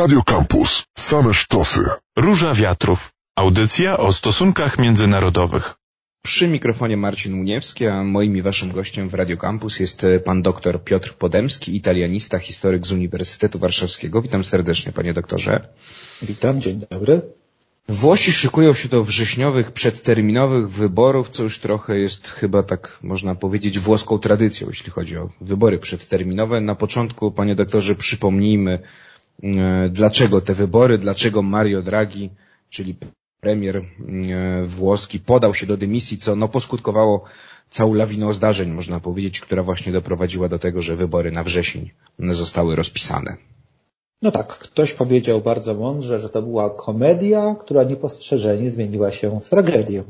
Radio Campus. Same sztosy. Róża Wiatrów. Audycja o stosunkach międzynarodowych. Przy mikrofonie Marcin Muniewski, a moim i waszym gościem w Radio Campus jest e, pan doktor Piotr Podemski, italianista, historyk z Uniwersytetu Warszawskiego. Witam serdecznie, panie doktorze. Witam, dzień dobry. Włosi szykują się do wrześniowych, przedterminowych wyborów, co już trochę jest chyba tak można powiedzieć włoską tradycją, jeśli chodzi o wybory przedterminowe. Na początku, panie doktorze, przypomnijmy, dlaczego te wybory, dlaczego Mario Draghi, czyli premier e, włoski podał się do dymisji, co no poskutkowało całą lawiną zdarzeń, można powiedzieć, która właśnie doprowadziła do tego, że wybory na wrzesień zostały rozpisane. No tak, ktoś powiedział bardzo mądrze, że to była komedia, która niepostrzeżenie zmieniła się w tragedię,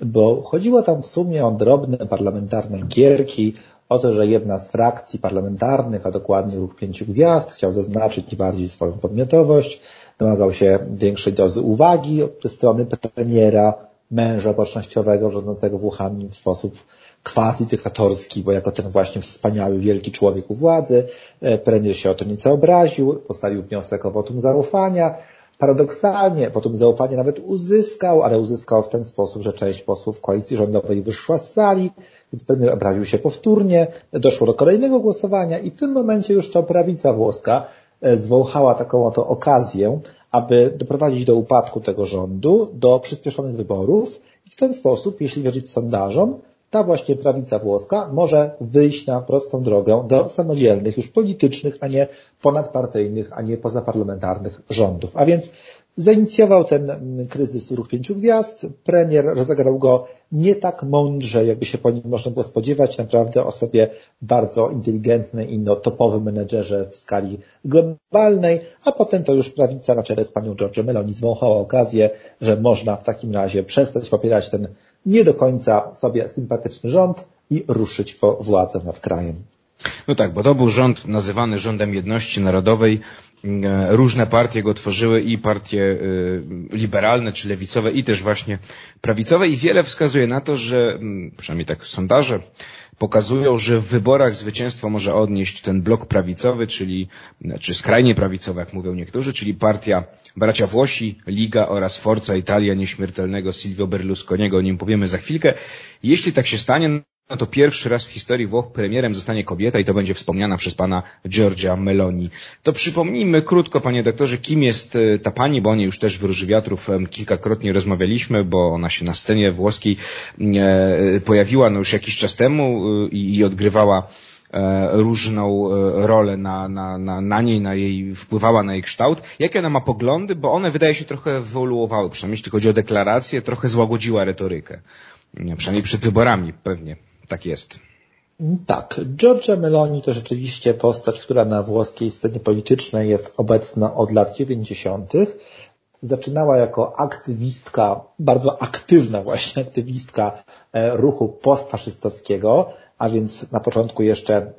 bo chodziło tam w sumie o drobne parlamentarne gierki, o to, że jedna z frakcji parlamentarnych, a dokładnie Ruch Pięciu Gwiazd, chciał zaznaczyć bardziej swoją podmiotowość, domagał się większej dozy uwagi ze strony premiera, męża opocznościowego rządzącego Włochami w sposób quasi-dyktatorski, bo jako ten właśnie wspaniały, wielki człowiek u władzy, e, premier się o to nieco obraził, postawił wniosek o wotum zaufania. Paradoksalnie wotum zaufania nawet uzyskał, ale uzyskał w ten sposób, że część posłów koalicji rządowej wyszła z sali, więc premier obraził się powtórnie, doszło do kolejnego głosowania i w tym momencie już to prawica włoska e, zwąchała taką oto okazję, aby doprowadzić do upadku tego rządu, do przyspieszonych wyborów i w ten sposób, jeśli wierzyć sondażom, ta właśnie prawica włoska może wyjść na prostą drogę do samodzielnych, już politycznych, a nie ponadpartyjnych, a nie pozaparlamentarnych rządów. A więc zainicjował ten kryzys Ruch Pięciu Gwiazd. Premier rozegrał go nie tak mądrze, jakby się po nim można było spodziewać. Naprawdę o sobie bardzo inteligentny i no, topowy menedżerze w skali globalnej, a potem to już prawica na czele z panią Giorgio Meloni zwąchała okazję, że można w takim razie przestać popierać ten nie do końca sobie sympatyczny rząd i ruszyć po władzę nad krajem. No tak, bo to był rząd nazywany rządem jedności narodowej. E, różne partie go tworzyły i partie e, liberalne czy lewicowe i też właśnie prawicowe i wiele wskazuje na to, że przynajmniej tak sondaże pokazują, że w wyborach zwycięstwo może odnieść ten blok prawicowy, czyli czy skrajnie prawicowy, jak mówią niektórzy, czyli partia bracia Włosi, Liga oraz Forza Italia nieśmiertelnego Silvio Berlusconiego, o nim powiemy za chwilkę. Jeśli tak się stanie, no to pierwszy raz w historii Włoch premierem zostanie kobieta i to będzie wspomniana przez pana Giorgia Meloni. To przypomnijmy krótko, panie doktorze, kim jest e, ta pani, bo o niej już też w Róży Wiatrów kilkakrotnie rozmawialiśmy, bo ona się na scenie włoskiej e, pojawiła no już jakiś czas temu e, i odgrywała różną rolę na, na, na, na niej, na jej, wpływała na jej kształt. Jakie ona ma poglądy? Bo one wydaje się trochę wyewoluowały, przynajmniej jeśli chodzi o deklarację, trochę złagodziła retorykę. Przynajmniej przed wyborami pewnie. Tak jest. Tak, Giorgia Meloni to rzeczywiście postać, która na włoskiej scenie politycznej jest obecna od lat 90. Zaczynała jako aktywistka, bardzo aktywna właśnie aktywistka e, ruchu postfaszystowskiego, a więc na początku jeszcze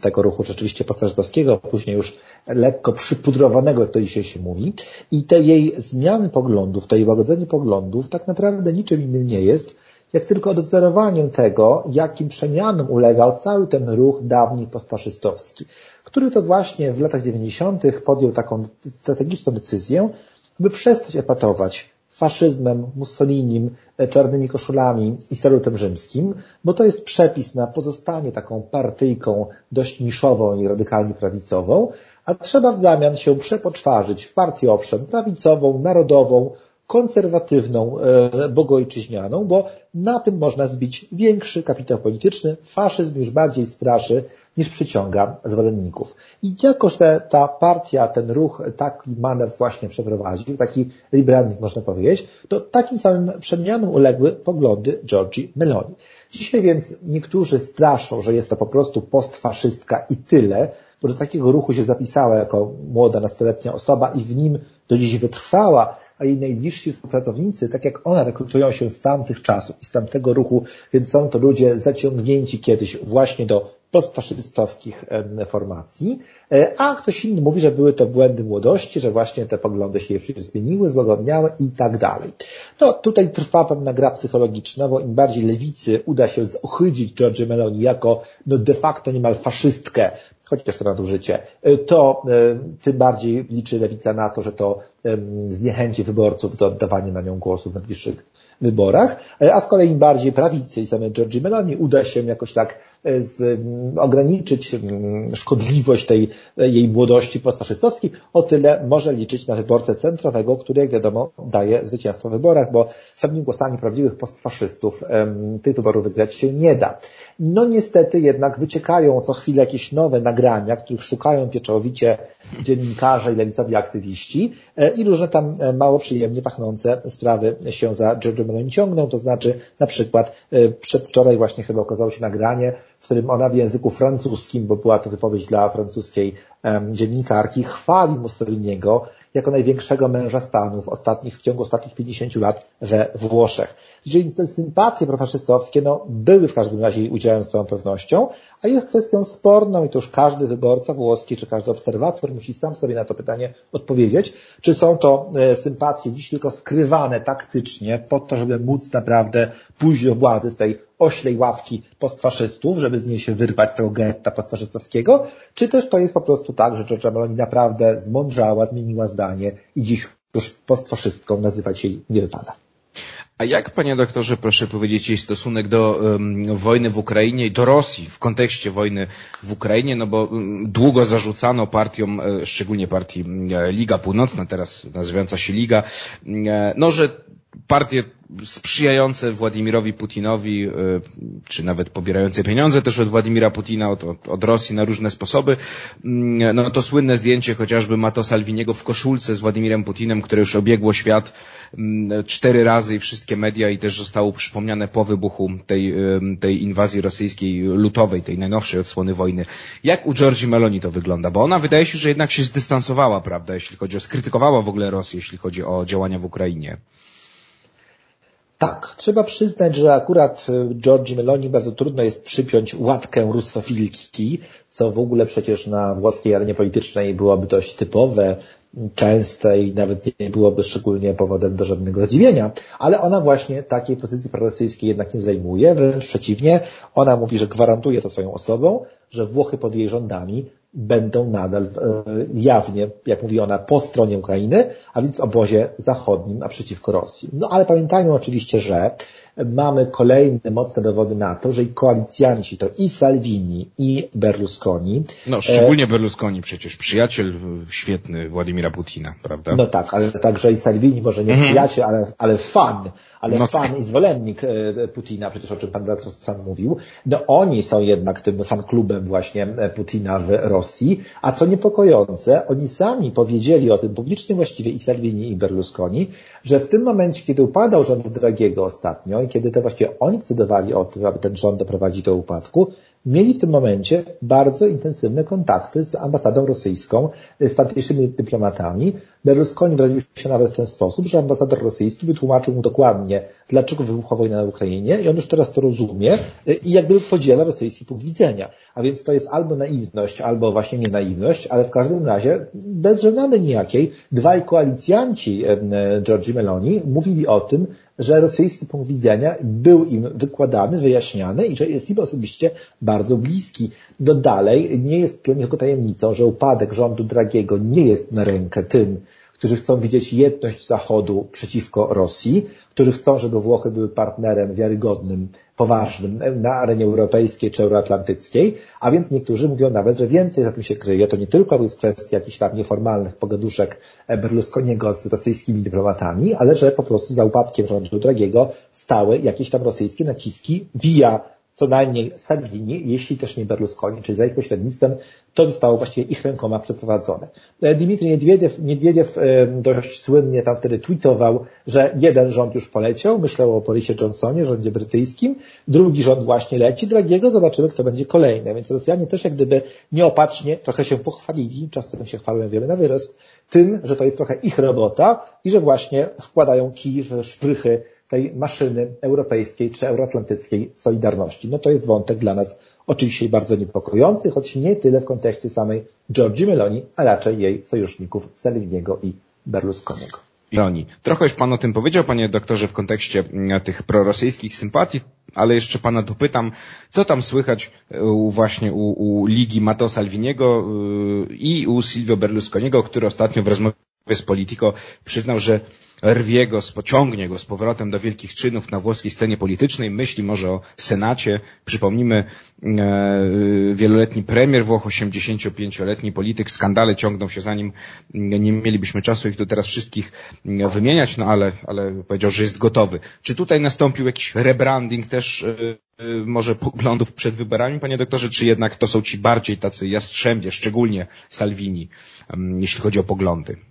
tego ruchu rzeczywiście postfaszystowskiego, później już lekko przypudrowanego, jak to dzisiaj się mówi. I te jej zmiany poglądów, to jej łagodzenie poglądów tak naprawdę niczym innym nie jest, jak tylko odwzorowaniem tego, jakim przemianom ulegał cały ten ruch dawniej postfaszystowski, który to właśnie w latach 90. podjął taką strategiczną decyzję, by przestać epatować faszyzmem, Mussolinim, czarnymi koszulami i salutem rzymskim, bo to jest przepis na pozostanie taką partyjką dość niszową i radykalnie prawicową, a trzeba w zamian się przepoczwarzyć w partię owszem prawicową, narodową, konserwatywną, e, bogojczyźnianą, bo na tym można zbić większy kapitał polityczny. Faszyzm już bardziej straszy niż przyciąga zwolenników. I jakoż te, ta partia, ten ruch, taki manewr właśnie przeprowadził, taki rebranding można powiedzieć, to takim samym przemianom uległy poglądy Giorgi Meloni. Dzisiaj więc niektórzy straszą, że jest to po prostu postfaszystka i tyle, bo do takiego ruchu się zapisała jako młoda nastoletnia osoba i w nim do dziś wytrwała, a jej najbliżsi współpracownicy, tak jak ona, rekrutują się z tamtych czasów i z tamtego ruchu, więc są to ludzie zaciągnięci kiedyś właśnie do postfaszystowskich formacji, e, a ktoś inny mówi, że były to błędy młodości, że właśnie te poglądy się zmieniły, złagodniały i tak dalej. No tutaj trwa pewna gra psychologiczna, bo im bardziej lewicy uda się zohydzić George Meloni jako no de facto niemal faszystkę, chociaż to nadużycie, to tym bardziej liczy lewica na to, że to zniechęci wyborców do oddawania na nią głosów w najbliższych wyborach, a z kolei im bardziej prawicy i samej Georgii Meloni uda się jakoś tak z, ograniczyć szkodliwość tej jej młodości postfaszystowskiej, o tyle może liczyć na wyborcę centrowego, który jak wiadomo daje zwycięstwo w wyborach, bo samymi głosami prawdziwych postfaszystów tych wyborów wygrać się nie da. No niestety jednak wyciekają co chwilę jakieś nowe nagrania, których szukają pieczołowicie dziennikarze i lewicowi aktywiści e, i różne tam e, mało przyjemnie pachnące sprawy się za Giorgio Meloni ciągną, to znaczy na przykład e, przedwczoraj właśnie chyba okazało się nagranie, w którym ona w języku francuskim, bo była to wypowiedź dla francuskiej dziennikarki, chwali Mussoliniego jako największego męża stanu w, ostatnich, w ciągu ostatnich 50 lat we Włoszech. Czyli te sympatie profaszystowskie no, były w każdym razie jej udziałem z całą pewnością, a jest kwestią sporną i to już każdy wyborca włoski czy każdy obserwator musi sam sobie na to pytanie odpowiedzieć, czy są to e, sympatie dziś tylko skrywane taktycznie po to, żeby móc naprawdę pójść do władzy z tej oślej ławki postfaszystów, żeby z niej się wyrwać z tego getta postfaszystowskiego, czy też to jest po prostu tak, że Giorgia Meloni naprawdę zmądrzała, zmieniła zdanie i dziś już postfaszystką nazywać jej nie wypada. A jak, panie doktorze, proszę powiedzieć, jej stosunek do um, wojny w Ukrainie i do Rosji w kontekście wojny w Ukrainie, no bo um, długo zarzucano partiom, e, szczególnie partii e, Liga Północna, teraz nazywająca się Liga, e, no że partie sprzyjające Władimirowi Putinowi, czy nawet pobierające pieniądze też od Władimira Putina, od, od, Rosji na różne sposoby. Mm, no to słynne zdjęcie chociażby Mato Salviniego w koszulce z Władimirem Putinem, które już obiegło świat cztery razy i wszystkie media i też zostało przypomniane po wybuchu tej, tej inwazji rosyjskiej lutowej, tej najnowszej odsłony wojny. Jak u Georgii Meloni to wygląda? Bo ona wydaje się, że jednak się zdystansowała, prawda, jeśli chodzi o, skrytykowała w ogóle Rosję, jeśli chodzi o działania w Ukrainie. Tak, trzeba przyznać, że akurat y, Giorgi Meloni bardzo trudno jest przypiąć łatkę rusofilki, co w ogóle przecież na włoskiej arenie politycznej byłoby dość typowe, częste i nawet nie byłoby szczególnie powodem do żadnego zdziwienia, ale ona właśnie takiej pozycji prorosyjskiej jednak nie zajmuje, wręcz przeciwnie, ona mówi, że gwarantuje to swoją osobą, że Włochy pod jej rządami będą nadal e, jawnie, jak mówi ona, po stronie Ukrainy, a więc w obozie zachodnim, a przeciwko Rosji. No ale pamiętajmy oczywiście, że mamy kolejne mocne dowody na to, że i koalicjanci, to i Salvini, i Berlusconi. No, szczególnie Berlusconi przecież, przyjaciel świetny Władimira Putina, prawda? No tak, ale także i Salvini, może nie mhm. przyjaciel, ale, ale fan ale no. fan i zwolennik e, Putina, przecież o czym pan redaktor sam mówił, no oni są jednak tym fanklubem właśnie e, Putina w Rosji, a co niepokojące, oni sami powiedzieli o tym publicznie właściwie i Salvini i Berlusconi, że w tym momencie, kiedy upadał rząd Dragiego ostatnio kiedy to właśnie oni decydowali o tym, aby ten rząd doprowadzić do upadku, mieli w tym momencie bardzo intensywne kontakty z ambasadą rosyjską, z tamtejszymi dyplomatami. Berlusconi wyraził się nawet w ten sposób, że ambasador rosyjski wytłumaczył mu dokładnie, dlaczego wybuchła wojna na Ukrainie i on już teraz to rozumie i jak gdyby podziela rosyjski punkt widzenia. A więc to jest albo naiwność, albo właśnie nie naiwność, ale w każdym razie bez żenady nijakiej dwaj koalicjanci Giorgi Meloni mówili o tym, że rosyjski punkt widzenia był im wykładany, wyjaśniany i że jest im osobiście bardzo bliski. No dalej, nie jest dla nikogo tajemnicą, że upadek rządu Dragiego nie jest na rękę tym, którzy chcą widzieć jedność Zachodu przeciwko Rosji, którzy chcą, żeby Włochy były partnerem wiarygodnym, poważnym na arenie europejskiej czy euroatlantyckiej, a więc niektórzy mówią nawet, że więcej za tym się kryje. To nie tylko jest kwestia jakichś tam nieformalnych pogaduszek Berlusconiego z rosyjskimi dyplomatami, ale że po prostu za upadkiem rządu Dragiego stały jakieś tam rosyjskie naciski via co najmniej Salvini, jeśli też nie Berlusconi, czyli za ich pośrednictwem, to zostało właściwie ich rękoma przeprowadzone. E, Dmitrij Niedwiediew, Niedwiediew e, dość słynnie tam wtedy tweetował, że jeden rząd już poleciał, myślał o Borysie Johnsonie, rządzie brytyjskim, drugi rząd właśnie leci, Dragiego, zobaczymy kto będzie kolejny. Więc Rosjanie też jak gdyby nieopatrznie trochę się pochwalili, czasem się chwalą, wiemy na wyrost, tym, że to jest trochę ich robota i że właśnie wkładają kij w szprychy tej maszyny europejskiej czy euroatlantyckiej solidarności. No to jest wątek dla nas oczywiście bardzo niepokojący, choć nie tyle w kontekście samej Giorgi Meloni, a raczej jej sojuszników Salviniego i Berlusconiego. Meloni. Trochę już Pan o tym powiedział, Panie doktorze, w kontekście mm, tych prorosyjskich sympatii, ale jeszcze Pana dopytam, co tam słychać u, właśnie u, u Ligi Matteo Salviniego i u Silvio Berlusconiego, który ostatnio w rozmowie Politico przyznał, że rwie go, pociągnie go z powrotem do wielkich czynów na włoskiej scenie politycznej, myśli może o Senacie. Przypomnijmy, e, wieloletni premier Włoch, 85-letni polityk, skandale ciągną się za nim. Nie mielibyśmy czasu ich tu teraz wszystkich wymieniać, no ale, ale powiedział, że jest gotowy. Czy tutaj nastąpił jakiś rebranding też e, e, może poglądów przed wyborami, panie doktorze, czy jednak to są ci bardziej tacy jastrzębie, szczególnie Salvini, jeśli chodzi o poglądy?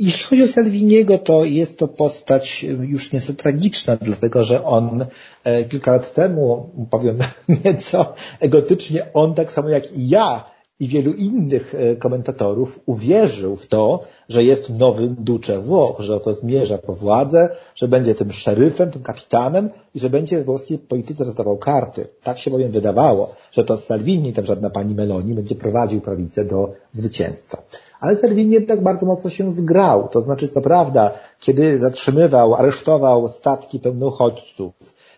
Jeśli chodzi o Salviniego, to jest to postać już nieco tragiczna, dlatego że on e, kilka lat temu, powiem nieco egotycznie, on tak samo jak i ja i wielu innych e, komentatorów uwierzył w to, że jest nowym Duce Włoch, że oto zmierza po władzę, że będzie tym szeryfem, tym kapitanem i że będzie włoskiej polityce rozdawał karty. Tak się bowiem wydawało, że to Salvini, tam żadna pani Meloni, będzie prowadził prawicę do zwycięstwa. Ale Salvini jednak bardzo mocno się zgrał. To znaczy, co prawda, kiedy zatrzymywał, aresztował statki pełne uchodźców,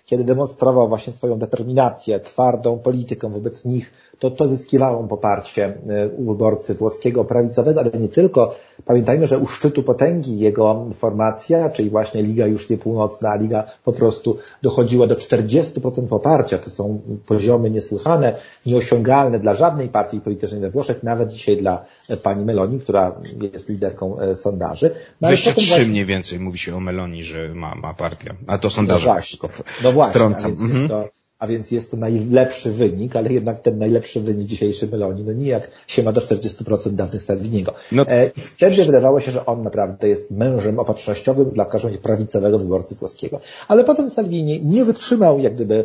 kiedy demonstrował właśnie swoją determinację, twardą polityką wobec nich, to to zyskiwało poparcie e, u wyborcy włoskiego prawicowego, ale nie tylko. Pamiętajmy, że u szczytu potęgi jego formacja, czyli właśnie Liga już nie północna, a Liga po prostu dochodziła do 40% poparcia. To są poziomy niesłychane, nieosiągalne dla żadnej partii politycznej we Włoszech, nawet dzisiaj dla pani Meloni, która jest liderką e, sondaży. No 23 właśnie... mniej więcej mówi się o Meloni, że ma, ma partia. A to sondaże. No właśnie, no właśnie mhm. jest to a więc jest to najlepszy wynik, ale jednak ten najlepszy wynik dzisiejszy Meloni, no nijak się ma do 40% dawnych Salviniego. No. E, I wtedy wydawało się, że on naprawdę jest mężem opatrznościowym dla każdego prawicowego wyborcy włoskiego. Ale potem Salvini nie wytrzymał jak gdyby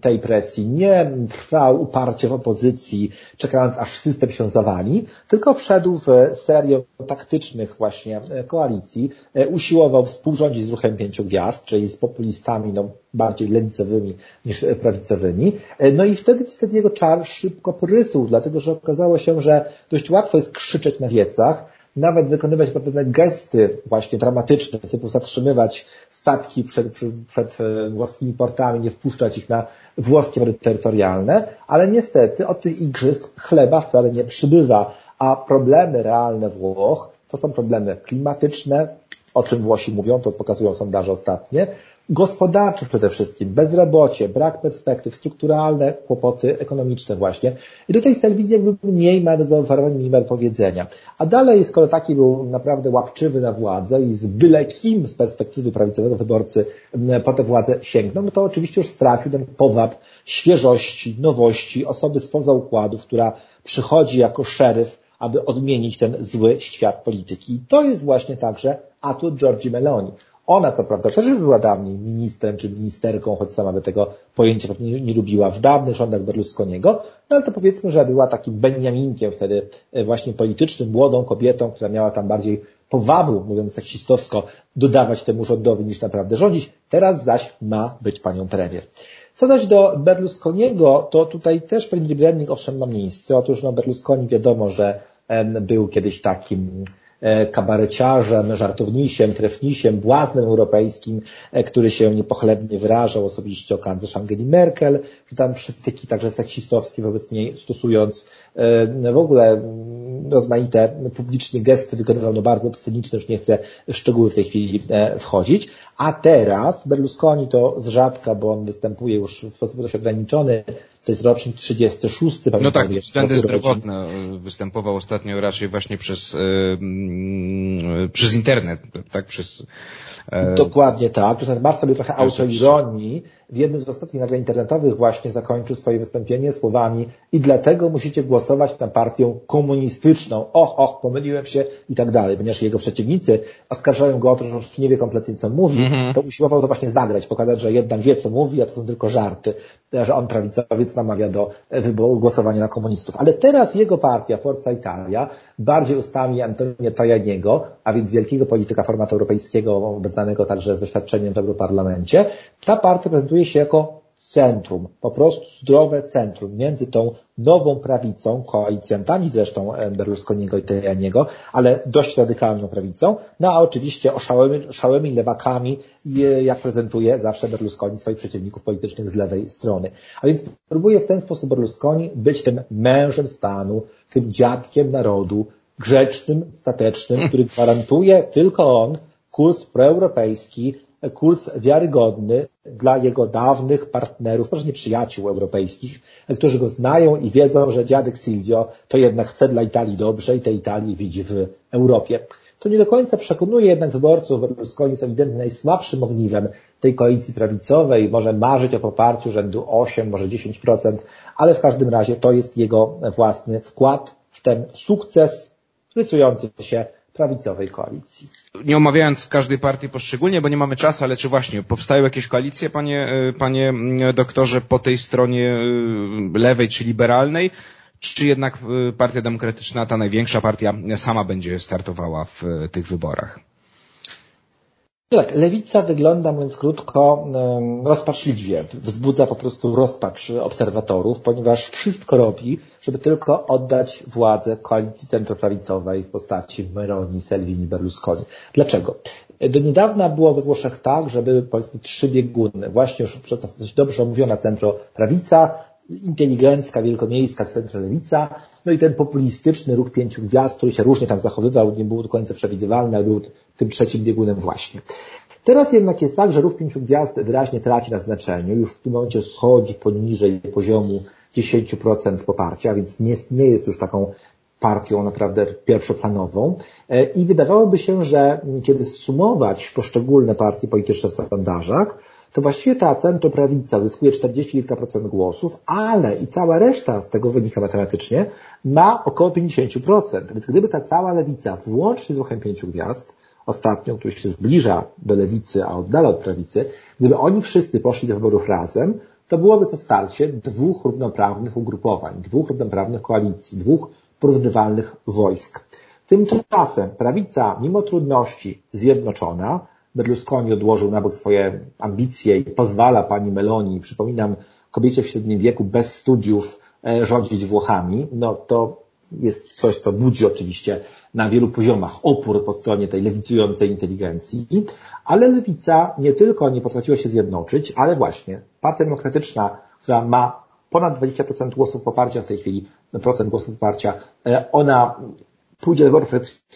tej presji, nie trwał uparcie w opozycji, czekając aż system się zawali, tylko wszedł w serię taktycznych właśnie e, koalicji, e, usiłował współrządzić z ruchem pięciu gwiazd, czyli z populistami no, bardziej lewicowymi niż prawicowymi. E, no i wtedy niestety jego czar szybko prysł, dlatego że okazało się, że dość łatwo jest krzyczeć na wiecach, nawet wykonywać pewne gesty właśnie dramatyczne, typu zatrzymywać statki przed, przed, przed włoskimi portami, nie wpuszczać ich na włoskie wody terytorialne, ale niestety od tych igrzysk chleba wcale nie przybywa, a problemy realne Włoch to są problemy klimatyczne, o czym Włosi mówią, to pokazują sondaże ostatnie, gospodarcze przede wszystkim, bezrobocie, brak perspektyw, strukturalne kłopoty ekonomiczne właśnie. I tutaj Salvini jakby mniej ma do zaoferowania, mniej ma do powiedzenia. A dalej, skoro taki był naprawdę łapczywy na władzę i z byle kim z perspektywy prawicowego wyborcy po tę władzę sięgnął, no to oczywiście już stracił ten powab świeżości, nowości, osoby spoza układu, która przychodzi jako szeryf, aby odmienić ten zły świat polityki. I to jest właśnie także atut Giorgi Meloni. Ona co prawda też już była dawniej ministrem czy ministerką, choć sama by tego pojęcia nie, nie lubiła w dawnych rządach Berlusconiego, no ale to powiedzmy, że była takim Beniaminkiem wtedy e, właśnie politycznym, młodą kobietą, która miała tam bardziej powabu, mówiąc seksistowsko, dodawać temu rządowi niż naprawdę rządzić. Teraz zaś ma być panią premier. Co zaś do Berlusconiego, to tutaj też pewien rebranding owszem ma miejsce. Otóż no Berlusconi wiadomo, że był kiedyś takim kabareciarzem, żartownisiem, trefnisiem, błaznem europejskim, e, który się niepochlebnie wyrażał osobiście o kanclerz Angeli Merkel, że tam przytyki także seksistowskie wobec niej stosując e, w ogóle rozmaite publiczne gesty wykonywał no bardzo obsceniczne, już nie chcę w szczegóły w tej chwili wchodzić. A teraz Berlusconi to z rzadka, bo on występuje już w sposób dość ograniczony, to jest rocznik 36. No tak, względy zdrowotne występował ostatnio raczej właśnie przez, yy, przez internet, tak, przez E, Dokładnie tak. Zresztą Mark sobie trochę autoironii. W jednym z ostatnich nagrań internetowych właśnie zakończył swoje wystąpienie słowami i dlatego musicie głosować na partię komunistyczną. Och, och, pomyliłem się i tak dalej. Ponieważ jego przeciwnicy oskarżają go o to, że już nie wie kompletnie co mówi, mm -hmm. to usiłował to właśnie zagrać, pokazać, że jednak wie co mówi, a to są tylko żarty, że on prawicowiec namawia do głosowania na komunistów. Ale teraz jego partia, Forza Italia, bardziej ustami Antonio Tajaniego, a więc wielkiego polityka formatu europejskiego, znanego także z doświadczeniem w Europarlamencie, ta partia prezentuje się jako centrum, po prostu zdrowe centrum między tą nową prawicą, koalicjantami zresztą Berlusconiego i Tajaniego, ale dość radykalną prawicą, no a oczywiście oszałymi, oszałymi lewakami, jak prezentuje zawsze Berlusconi swoich przeciwników politycznych z lewej strony. A więc próbuje w ten sposób Berlusconi być tym mężem stanu, tym dziadkiem narodu, grzecznym, statecznym, który gwarantuje tylko on kurs proeuropejski, kurs wiarygodny dla jego dawnych partnerów, może nie przyjaciół europejskich, którzy go znają i wiedzą, że dziadek Silvio to jednak chce dla Italii dobrze i tej Italii widzi w Europie. To nie do końca przekonuje jednak wyborców. Berlusconi jest ewidentnie najsłabszym ogniwem tej koalicji prawicowej. Może marzyć o poparciu rzędu 8, może 10%, ale w każdym razie to jest jego własny wkład w ten sukces rysujący się prawicowej koalicji. Nie omawiając każdej partii poszczególnie, bo nie mamy czasu, ale czy właśnie powstają jakieś koalicje, panie, e, panie doktorze, po tej stronie e, lewej czy liberalnej? Czy jednak e, Partia Demokratyczna, ta największa partia, sama będzie startowała w tych wyborach? Tak, lewica wygląda, mówiąc krótko, rozpaczliwie. Wzbudza po prostu rozpacz obserwatorów, ponieważ wszystko robi, żeby tylko oddać władzę koalicji centroprawicowej w postaci Meroni, Salvini, Berlusconi. Dlaczego? Do niedawna było we Włoszech tak, że były powiedzmy trzy bieguny. Właśnie już przez nas dość dobrze omówiona centroprawica, inteligencka, wielkomiejska centrolewica, no i ten populistyczny ruch pięciu gwiazd, który się różnie tam zachowywał, nie był do końca przewidywalny, ale był tym trzecim biegunem właśnie. Teraz jednak jest tak, że ruch pięciu gwiazd wyraźnie traci na znaczeniu, już w tym momencie schodzi poniżej poziomu 10% poparcia, więc nie, nie jest już taką partią naprawdę pierwszoplanową. E, I wydawałoby się, że kiedy sumować poszczególne partie polityczne w sondażach, to właściwie ta centroprawica zyskuje 40 kilka procent głosów, ale i cała reszta z tego wynika matematycznie ma około 50%. Więc gdyby ta cała lewica, włącznie z ruchem pięciu gwiazd, ostatnio, który się zbliża do lewicy, a oddala od prawicy, gdyby oni wszyscy poszli do wyborów razem, to byłoby to starcie dwóch równoprawnych ugrupowań, dwóch równoprawnych koalicji, dwóch porównywalnych wojsk. Tymczasem prawica, mimo trudności, zjednoczona, Berlusconi odłożył na bok swoje ambicje i pozwala pani Meloni, przypominam, kobiecie w średnim wieku bez studiów e, rządzić Włochami, no to jest coś, co budzi oczywiście na wielu poziomach opór po stronie tej lewicującej inteligencji, ale lewica nie tylko nie potrafiła się zjednoczyć, ale właśnie Partia Demokratyczna, która ma ponad 20% głosów poparcia w tej chwili, procent głosów poparcia, e, ona pójdzie do wyborów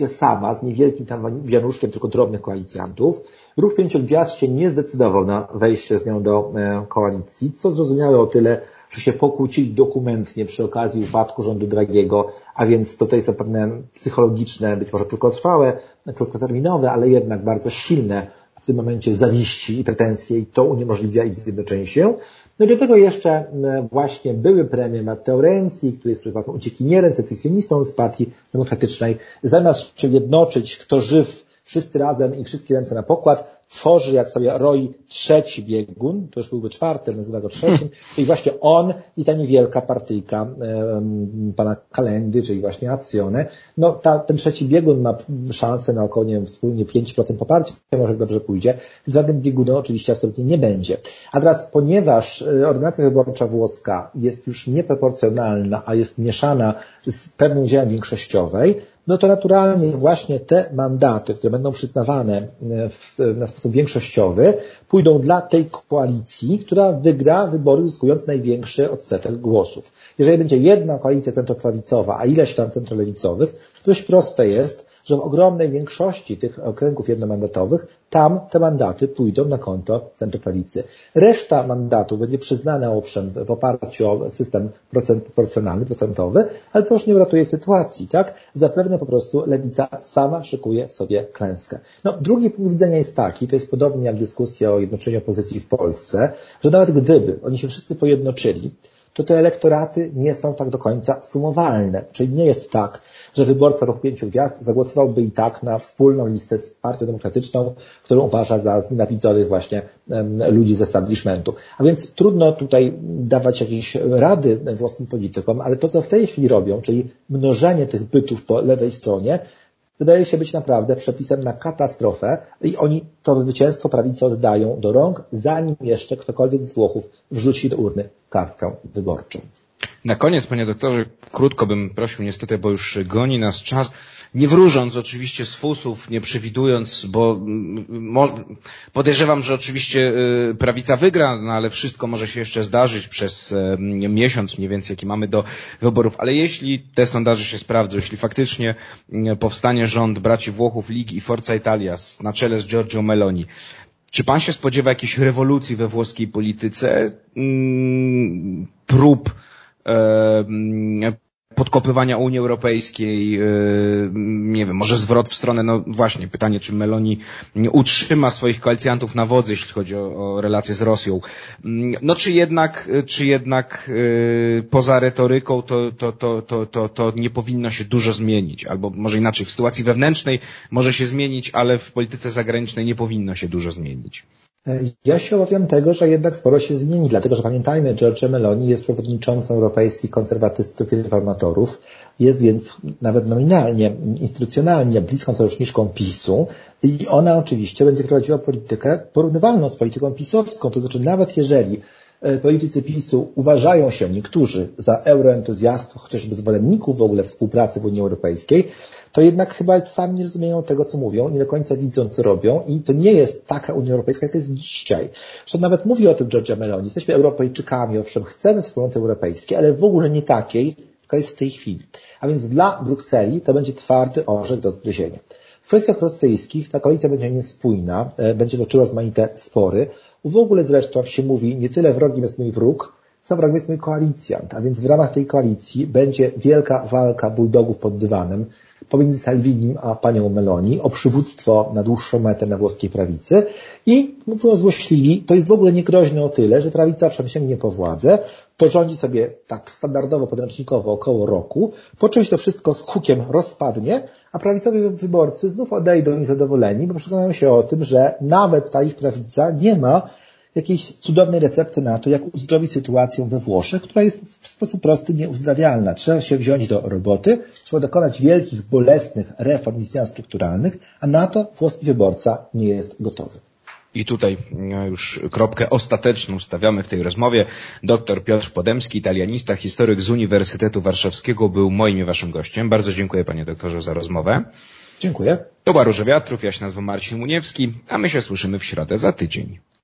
sama, z niewielkim tam wianuszkiem tylko drobnych koalicjantów. Ruch Pięciu Gwiazd się nie zdecydował na wejście z nią do e, koalicji, co zrozumiałe o tyle, że się pokłócili dokumentnie przy okazji upadku rządu Dragiego, a więc tutaj są pewne psychologiczne, być może krótkotrwałe, krótkoterminowe, ale jednak bardzo silne w tym momencie zawiści i pretensje i to uniemożliwia ich zjednoczenie się. No i do tego jeszcze właśnie były premier Matteo Renzi, który jest przypadkiem uciekinierem, secesjonistą z partii demokratycznej, zamiast się jednoczyć, kto żyw, wszyscy razem i wszystkie ręce na pokład, tworzy, jak sobie roi, trzeci biegun, to już byłby czwarty, nazywa go trzecim, czyli właśnie on i ta niewielka partyjka um, pana Kalendy, czyli właśnie Accione. No ta, ten trzeci biegun ma szansę na około, nie wiem, wspólnie 5% poparcia, może dobrze pójdzie. Żadnym biegunem oczywiście absolutnie nie będzie. A teraz, ponieważ e, ordynacja wyborcza włoska jest już nieproporcjonalna, a jest mieszana z pewnym udziałem większościowej, no to naturalnie właśnie te mandaty, które będą przyznawane e, w, na sposób większościowy, pójdą dla tej koalicji, która wygra wybory uzyskując największy odsetek głosów. Jeżeli będzie jedna koalicja centroprawicowa, a ileś tam centrolewicowych, to dość proste jest, że w ogromnej większości tych okręgów jednomandatowych tam te mandaty pójdą na konto centroprawicy. Reszta mandatów będzie przyznana owszem w oparciu o system procent, proporcjonalny, procentowy, ale to już nie uratuje sytuacji, tak? Zapewne po prostu lewica sama szykuje sobie klęskę. No, drugi punkt widzenia jest taki, to jest podobnie jak dyskusja o jednoczeniu opozycji w Polsce, że nawet gdyby oni się wszyscy pojednoczyli, to te elektoraty nie są tak do końca sumowalne. Czyli nie jest tak, że wyborca Ruch Pięciu Gwiazd zagłosowałby i tak na wspólną listę z Partią Demokratyczną, którą uważa za znienawidzonych właśnie ludzi z establishmentu. A więc trudno tutaj dawać jakieś rady włoskim politykom, ale to, co w tej chwili robią, czyli mnożenie tych bytów po lewej stronie, wydaje się być naprawdę przepisem na katastrofę i oni to zwycięstwo prawicy oddają do rąk, zanim jeszcze ktokolwiek z Włochów wrzuci do urny kartkę wyborczą. Na koniec, panie doktorze, krótko bym prosił niestety, bo już goni nas czas, nie wróżąc oczywiście z fusów, nie przewidując, bo mm, podejrzewam, że oczywiście y, prawica wygra, no ale wszystko może się jeszcze zdarzyć przez miesiąc mniej więcej, jaki mamy do wyborów. Ale jeśli te sondaże się sprawdzą, jeśli faktycznie mm, powstanie rząd braci Włochów, Ligi i Forza Italia na czele z Giorgio Meloni, czy pan się spodziewa jakiejś rewolucji we włoskiej polityce, mm, prób podkopywania Unii Europejskiej, nie wiem, może zwrot w stronę, no właśnie, pytanie, czy Meloni utrzyma swoich koalicjantów na wodzy, jeśli chodzi o, o relacje z Rosją. No czy jednak, czy jednak poza retoryką to, to, to, to, to, to nie powinno się dużo zmienić, albo może inaczej, w sytuacji wewnętrznej może się zmienić, ale w polityce zagranicznej nie powinno się dużo zmienić. Ja się obawiam tego, że jednak sporo się zmieni, dlatego że pamiętajmy, Giorgio Meloni jest przewodniczącą europejskich konserwatystów i reformatorów, jest więc nawet nominalnie, instytucjonalnie bliską sojuszniczką PiSu i ona oczywiście będzie prowadziła politykę porównywalną z polityką pisowską, to znaczy nawet jeżeli e, politycy PiSu uważają się niektórzy za euroentuzjastów, chociażby zwolenników w ogóle współpracy w Unii Europejskiej, to jednak chyba sami nie rozumieją tego, co mówią, nie do końca widzą, co robią i to nie jest taka Unia Europejska, jaka jest dzisiaj. Zresztą nawet mówi o tym Georgia Meloni. Jesteśmy Europejczykami, owszem, chcemy wspólnoty europejskiej, ale w ogóle nie takiej, jaka jest w tej chwili. A więc dla Brukseli to będzie twardy orzech do zgryzienia. W kwestiach rosyjskich ta koalicja będzie niespójna, e, będzie toczyła rozmaite spory. W ogóle zresztą się mówi, nie tyle wrogiem jest mój wróg, co wrogiem jest mój koalicjant. A więc w ramach tej koalicji będzie wielka walka bulldogów pod dywanem pomiędzy Salvinim a panią Meloni o przywództwo na dłuższą metę na włoskiej prawicy. I, mówiąc złośliwi, to jest w ogóle niegroźne o tyle, że prawica owszem sięgnie po władzę, porządzi sobie tak standardowo, podręcznikowo około roku, po czymś to wszystko z hukiem rozpadnie, a prawicowi wyborcy znów odejdą niezadowoleni, bo przekonają się o tym, że nawet ta ich prawica nie ma jakiejś cudownej recepty na to, jak uzdrowić sytuację we Włoszech, która jest w sposób prosty nieuzdrawialna. Trzeba się wziąć do roboty, trzeba dokonać wielkich, bolesnych reform i zmian strukturalnych, a na to włoski wyborca nie jest gotowy. I tutaj e, już kropkę ostateczną stawiamy w tej rozmowie. Dr Piotr Podemski, italianista, historyk z Uniwersytetu Warszawskiego był moim i waszym gościem. Bardzo dziękuję panie doktorze za rozmowę. Dziękuję. To była Róże Wiatrów, ja się nazywam Marcin Muniewski, a my się słyszymy w środę za tydzień.